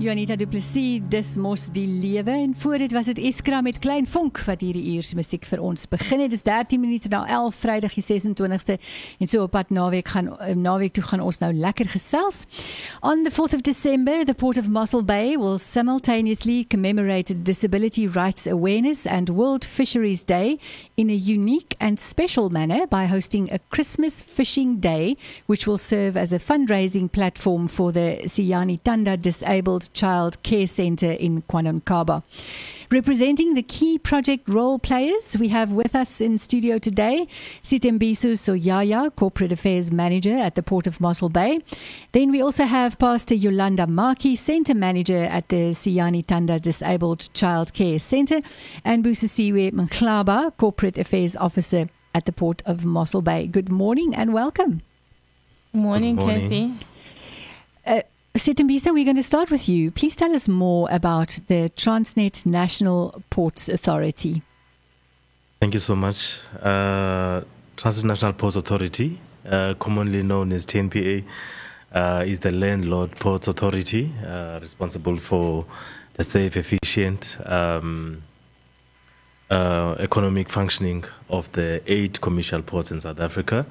Janita Du Plessis, dis mos die lewe en voor dit was dit Iskra met Klein Vonk wat hierdie uur se musiek vir ons begin het. Dis 13 minute na 11 Vrydag die 26ste en so op pad naweek gaan eh, naweek toe gaan ons nou lekker gesels. On the 4th of December, the Port of Mossel Bay will simultaneously commemorate Disability Rights Awareness and World Fisheries Day in a unique and special manner by hosting a Christmas Fishing Day which will serve as a fundraising platform for the Siyani Tanda Disabled Child Care Centre in KwaNonqaba. Representing the key project role players, we have with us in studio today Sitembisu Soyaya, Corporate Affairs Manager at the Port of Mossel Bay. Then we also have Pastor Yolanda Maki, Centre Manager at the Siyani Tanda Disabled Child Care Centre, and Busisiwe Mklaba, Corporate Affairs Officer at the Port of Mossel Bay. Good morning and welcome. Morning, Good morning. Kathy. Uh, Sitembisa, we're going to start with you. Please tell us more about the Transnet National Ports Authority. Thank you so much. Uh, Transnet National Ports Authority, uh, commonly known as TNPA, uh, is the landlord ports authority uh, responsible for the safe, efficient, um, uh, economic functioning of the eight commercial ports in South Africa,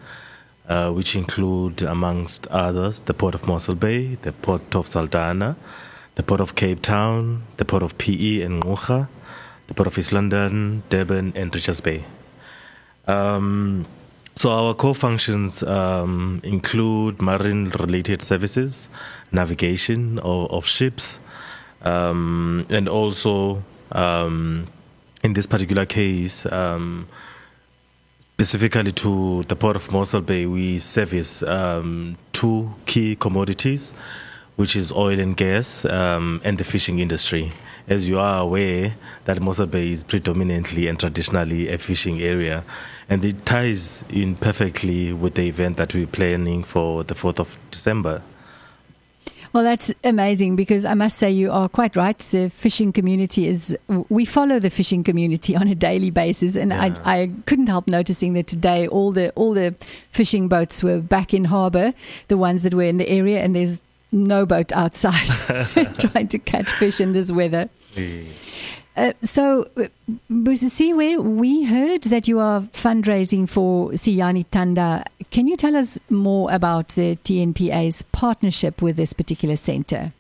uh, which include, amongst others, the Port of Mossel Bay, the Port of Saldanha, the Port of Cape Town, the Port of PE and Ngqura, the Port of East London, Durban, and Richards Bay. Um, so our core functions um, include marine-related services, navigation of, of ships, um, and also um, in this particular case, um, specifically to the port of Mossel Bay, we service um, two key commodities, which is oil and gas um, and the fishing industry. As you are aware, that Mossel Bay is predominantly and traditionally a fishing area, and it ties in perfectly with the event that we're planning for the 4th of December. Well, that's amazing because I must say you are quite right. The fishing community is, we follow the fishing community on a daily basis. And Yeah. I, I couldn't help noticing that today all the, all the fishing boats were back in harbour, the ones that were in the area, and there's no boat outside trying to catch fish in this weather. Uh, so, uh, Busisiwe, we heard that you are fundraising for Siyani Tanda. Can you tell us more about the TNPA's partnership with this particular centre?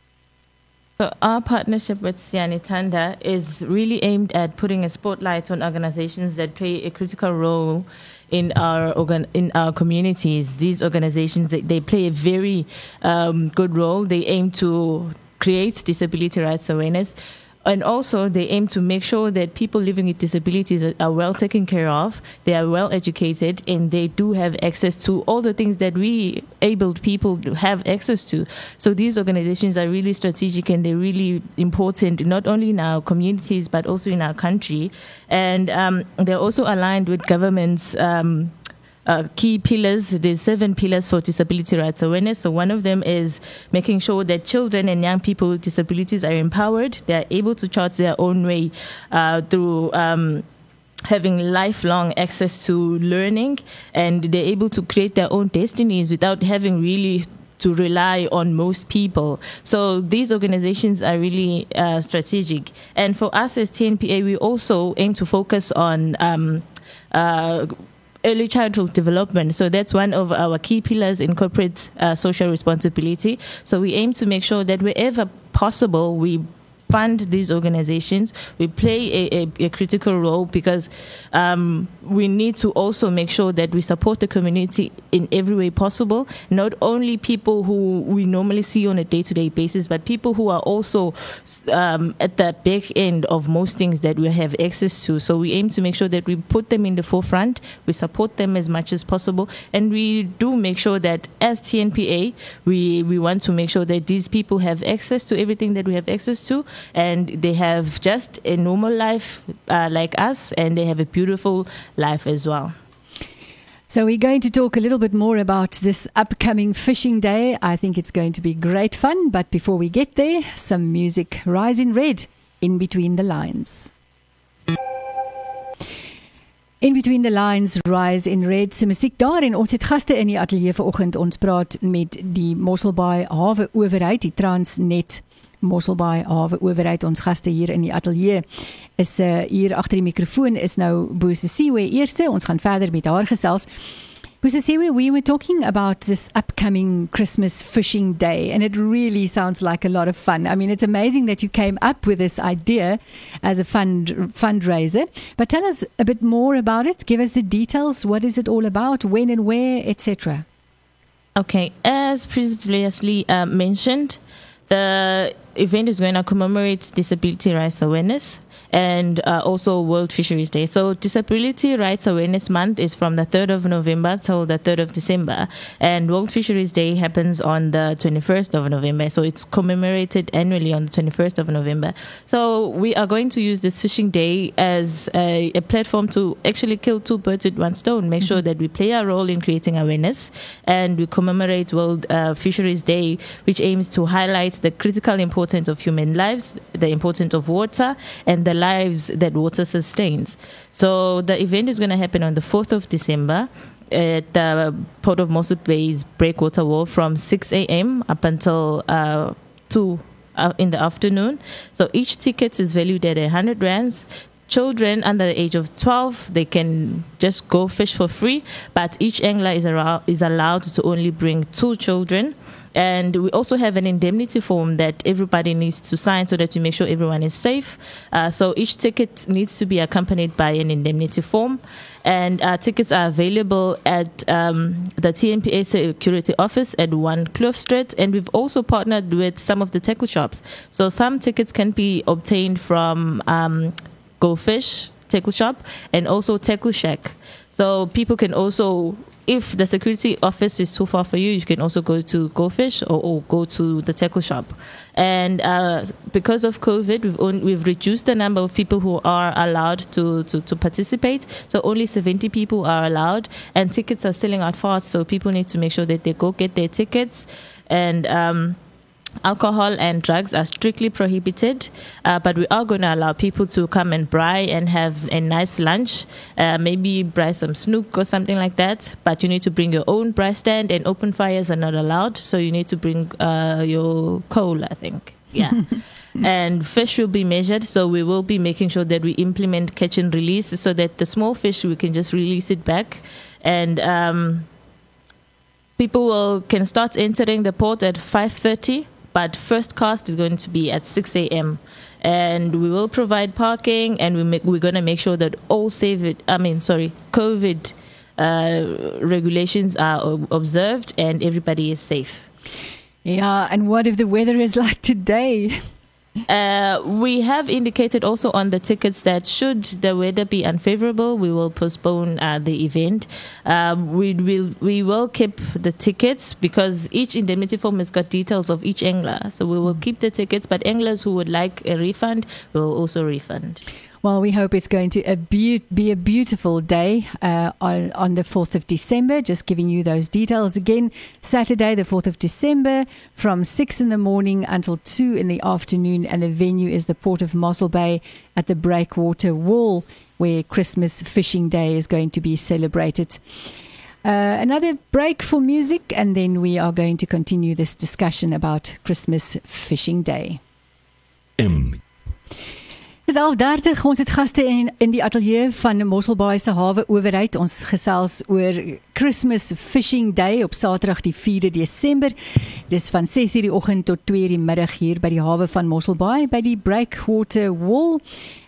So our partnership with Siani Tanda is really aimed at putting a spotlight on organizations that play a critical role in our organ- in our communities. These organizations they, they play a very um, good role. They aim to create disability rights awareness. And also, they aim to make sure that people living with disabilities are- well taken care of, they are well educated, and they do have access to all the things that we abled people have access to. So these organizations are really strategic and they're really important, not only in our communities but also in our country. And um, they're also aligned with governments. Um, uh, key pillars. There's seven pillars for disability rights awareness. So one of them is making sure that children and young people with disabilities are empowered. They are able to chart their own way uh, through. Um, having lifelong access to learning and they're able to create their own destinies without having really to rely on most people. So these organizations are really uh, strategic. And for us as TNPA, we also aim to focus on um, uh, early childhood development. So that's one of our key pillars in corporate uh, social responsibility. So we aim to make sure that wherever possible, we fund these organizations. We play a, a, a critical role because um, we need to also make sure that we support the community in every way possible. Not only people who we normally see on a day to day basis, but people who are also um, at the back end of most things that we have access to. So we aim to make sure that we put them in the forefront, we support them as much as possible, and we do make sure that as TNPA, we, we want to make sure that these people have access to everything that we have access to, and they have just a normal life uh, like us, and they have a beautiful life as well. So, we're going to talk a little bit more about this upcoming fishing day. I think it's going to be great fun. But before we get there, some music. Rise in Red, in between the lines. In between the lines rise in red se musiek daar en ons het gaste in die ateljee vanoggend ons praat met die Mosselbaai hawe owerheid die Transnet Mosselbaai hawe owerheid ons gaste hier in die ateljee is uh, hier agter die mikrofoon is nou Busisiwe eerste ons gaan verder met haar gesels Busisiwe, we were talking about this upcoming Christmas fishing day, and it really sounds like a lot of fun. I mean, it's amazing that you came up with this idea as a fund fundraiser. But tell us a bit more about it. Give us the details. What is it all about? When and where, etc. Okay, as previously uh, mentioned, the event is going to commemorate Disability Rights Awareness and uh, also World Fisheries Day. So Disability Rights Awareness Month is from the 3rd of November till the 3rd of December, and World Fisheries Day happens on the 21st of November. So it's commemorated annually on the 21st of November. So we are going to use this fishing day as a, a platform to actually kill two birds with one stone. Make mm-hmm. sure that we play our role in creating awareness, and we commemorate World uh, Fisheries Day, which aims to highlight the critical importance of human lives, the importance of water, and the lives that water sustains. So the event is going to happen on the 4th of December at the Port of Mossel Bay's Breakwater wall from 6 a.m. up until uh, 2 uh, in the afternoon. So each ticket is valued at 100 rands. Children under the age of 12, they can just go fish for free, but each angler is, around, is allowed to only bring two children. And we also have an indemnity form that everybody needs to sign so that we make sure everyone is safe. Uh, so each ticket needs to be accompanied by an indemnity form. And uh, tickets are available at um, the TNPA security office at 1 Kloof Street. And we've also partnered with some of the tackle shops. So some tickets can be obtained from um, Go Fish Tackle Shop and also Tackle Shack. So people can also if the security office is too far for you, you can also go to GoFish or, or go to the tackle shop. And uh, because of COVID, we've, on, we've reduced the number of people who are allowed to, to, to participate. So only 70 people are allowed, and tickets are selling out fast. So people need to make sure that they go get their tickets. And um, Alcohol and drugs are strictly prohibited, uh, but we are going to allow people to come and braai and have a nice lunch. Uh, maybe braai some snook or something like that. But you need to bring your own braai stand, and open fires are not allowed. So you need to bring uh, your coal, I think. Yeah. and fish will be measured. So we will be making sure that we implement catch and release, so that the small fish we can just release it back, and um, people will can start entering the port at five thirty but first cast is going to be at 6 a.m. And we will provide parking, and we make, we're going to make sure that all save I mean, sorry, COVID uh, regulations are observed and everybody is safe. Yeah, and what if the weather is like today? Uh, we have indicated also on the tickets that should the weather be unfavorable, we will postpone uh, the event. Um, we will we will keep the tickets because each indemnity form has got details of each angler. So we will keep the tickets, but anglers who would like a refund will also refund. Well, we hope it's going to be a beautiful day uh, on, on the 4th of December. Just giving you those details again. Saturday, the 4th of December, from 6 in the morning until 2 in the afternoon. And the venue is the Port of Mossel Bay at the Breakwater Wall, where Christmas Fishing Day is going to be celebrated. Uh, another break for music, and then we are going to continue this discussion about Christmas Fishing Day. M. Dis 11:30 ons het gaste in in die ateljee van Mosselbaai se hawe owerheid ons gesels oor Christmas Fishing Day op Saterdag die 4de Desember. Dis van 6:00 die oggend tot 2:00 die middag hier by die hawe van Mosselbaai by die Breakwater Wall.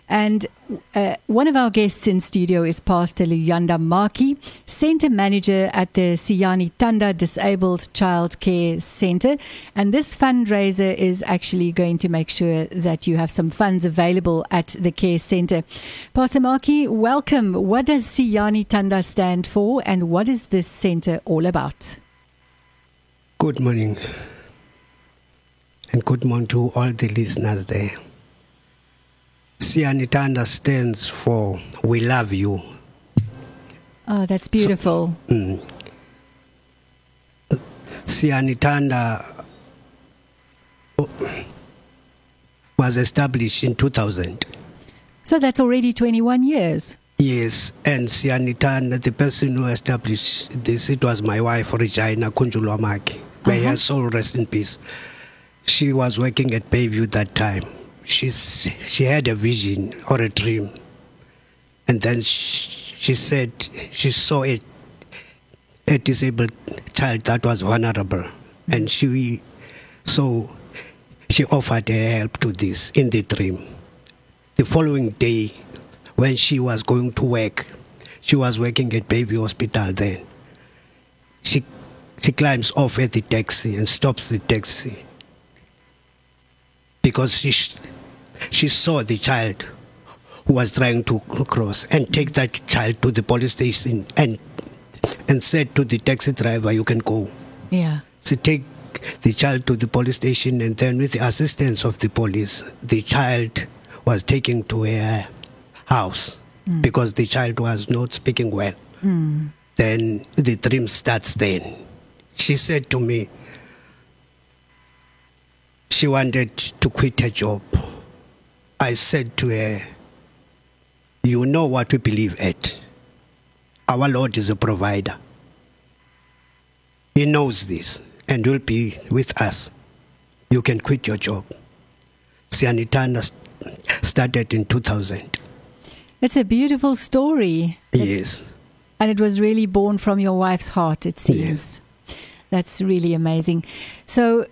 And uh, one of our guests in studio is Pastor Luyanda Maki, Center Manager at the Siyani Tanda Disabled Child Care Center. And this fundraiser is actually going to make sure that you have some funds available at the care center. Pastor Maki, welcome. What does Siyani Tanda stand for and what is this center all about? Good morning. And good morning to all the listeners there. Sianitanda stands for We Love You. Oh, that's beautiful. So, mm, Sianitanda was established in 2000. So that's already 21 years. Yes, and Sianitana, the person who established this, it was my wife, Regina Kunjulwamaki. May her soul rest in peace. She was working at Bayview that time. She's, she had a vision or a dream. And then she, she said she saw a, a disabled child that was vulnerable. And she, so she offered her help to this in the dream. The following day, when she was going to work, she was working at Bayview Hospital then. She, she climbs off at the taxi and stops the taxi because she, she saw the child who was trying to cross and take that child to the police station and, and said to the taxi driver, You can go. Yeah. So take the child to the police station, and then with the assistance of the police, the child was taken to her house hmm. because the child was not speaking well. Hmm. Then the dream starts. Then she said to me, she wanted to quit her job. I said to her, "You know what we believe at. Our Lord is a provider." He knows this and will be with us. You can quit your job. Sianitana st- started in 2000. It's a beautiful story. Yes. And it was really born from your wife's heart, it seems. Yes. That's really amazing. So,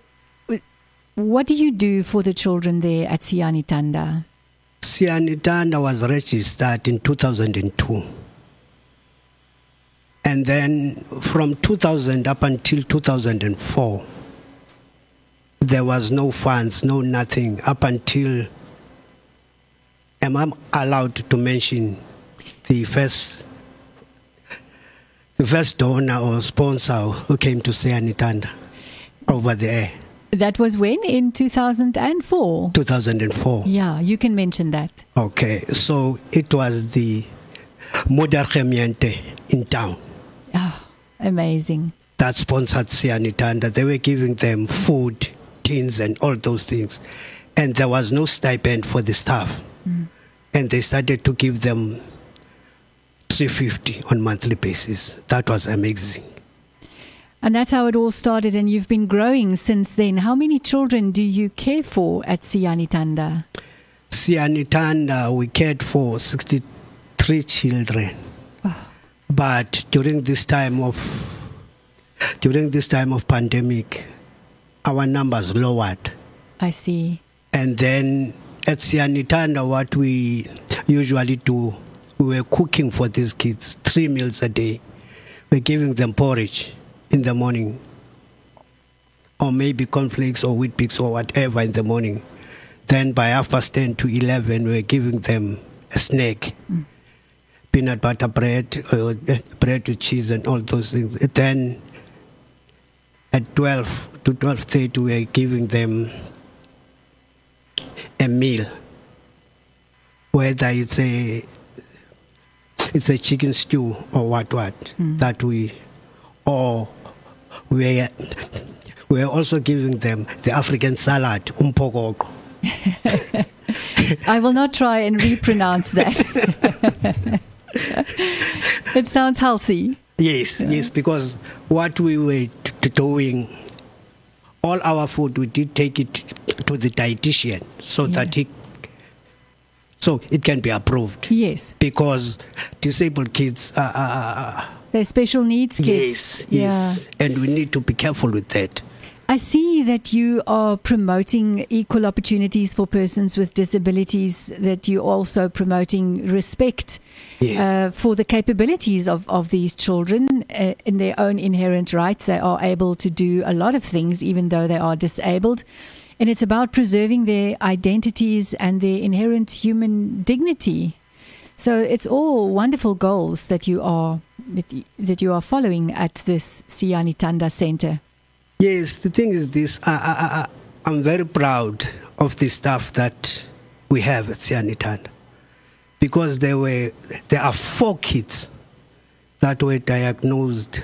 what do you do for the children there at Sianitanda? Sianitana was registered in 2002. And then from 2000 up until 2004, there was no funds, no nothing, up until. Am I allowed to mention the first, the first donor or sponsor who came to Sianitanda over there, That was when? In 2004? 2004? Yeah, you can mention that. Okay, so it was the Moeder Gemeente in town Oh, amazing. that sponsored Sianitanda. They were giving them food, tins, and all those things. And there was no stipend for the staff. Mm. And they started to give them 350 on monthly basis. That was amazing. And that's how it all started, and you've been growing since then. How many children do you care for at Sianitanda? Sianitanda, we cared for 63 children. Oh. But during this time of during this time of pandemic, our numbers lowered. I see. And then at Sianitanda, what we usually do, we were cooking for these kids three meals a day. We're giving them porridge in the morning, or maybe cornflakes or Weet-Bix or whatever in the morning. Then by half past 10 to 11, we're giving them a snack peanut butter bread, or uh, bread with cheese, and all those things. Then at 12 to 12.30, we're giving them a meal, whether it's a it's a chicken stew or what what that we or we we're also giving them the African salad umpokoko. I will not try and repronounce that. it sounds healthy. Yes, yes, because what we were t- doing, all our food we did take it to the dietitian so that he so it can be approved Yes. because disabled kids are, are, They're special needs yes kids. Yeah. yes and we need to be careful with that I see that you are promoting equal opportunities for persons with disabilities, that you're also promoting respect Yes. uh, for the capabilities of, of these children uh, in their own inherent right. They are able to do a lot of things, even though they are disabled. And it's about preserving their identities and their inherent human dignity. So it's all wonderful goals that you are that, that you are following at this Sianitanda Center. Yes, the thing is this. I, I, I, I'm very proud of the staff that we have at Sianitanda because there were there are four kids that were diagnosed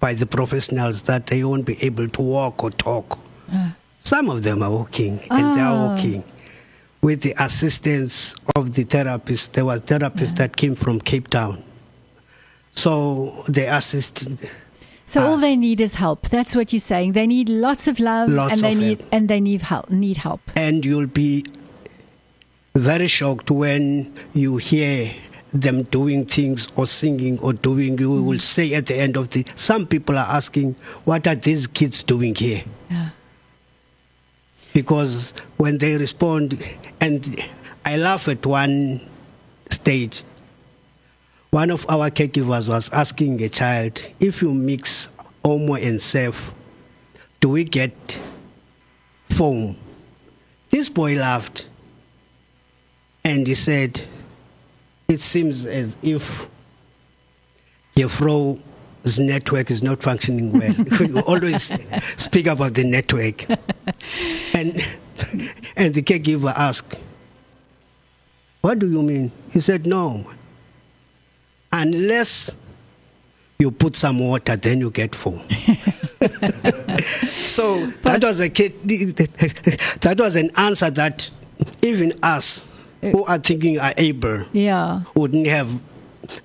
by the professionals that they won't be able to walk or talk. Some of them are walking and they are Ah. walking, with the assistance of the therapist. There were therapists that came from Cape Town. So they assisted. So all they need is help. That's what you're saying. They need lots of love Lots and they need help. and they need help. Need help. And you'll be very shocked when you hear them doing things or singing or doing you will mm. say at the end of the some people are asking what are these kids doing here. Because when they respond and i laugh at one stage one of our caregivers was asking a child if you mix omo and surf do we get foam this boy laughed and he said it seems as if your Jeffro's network is not functioning well. you always speak about the network. And and the caregiver asked, What do you mean? He said, No. Unless you put some water, then you get full. so that was a kid, that was an answer that even us who are thinking are able Yeah. wouldn't have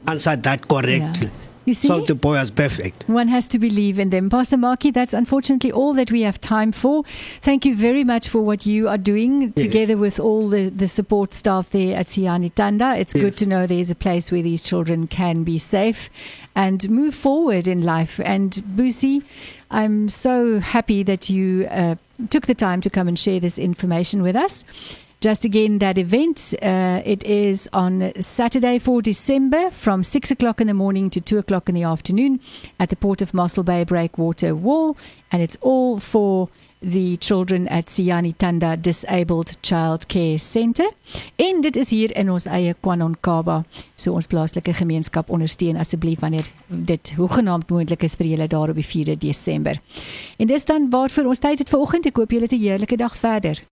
answered that correctly. Yeah. You see? So the boy was perfect. One has to believe in them. Pastor Maki, that's unfortunately all that we have time for. Thank you very much for what you are doing Yes. together with all the, the support staff there at Siani Tanda. It's good to know there's a place where these children can be safe and move forward in life. And Boosie, I'm so happy that you uh, took the time to come and share this information with us. Just again, that event, uh, it is on Saturday, 4 December from 6 o'clock in the morning to 2 o'clock in the afternoon at the Port of Mossel Bay Breakwater Wall. And it's all for the children at Siani Tanda Disabled Child Care Centre. En dit is hier in ons eie Kwanonkaba. So ons plaaslike gemeenskap ondersteun asseblief wanneer dit hoegenaamd moontlik is vir julle daar op die 4de Desember. En dis dan waarvoor ons tyd het vanoggend. Ek hoop julle 'n heerlike dag verder.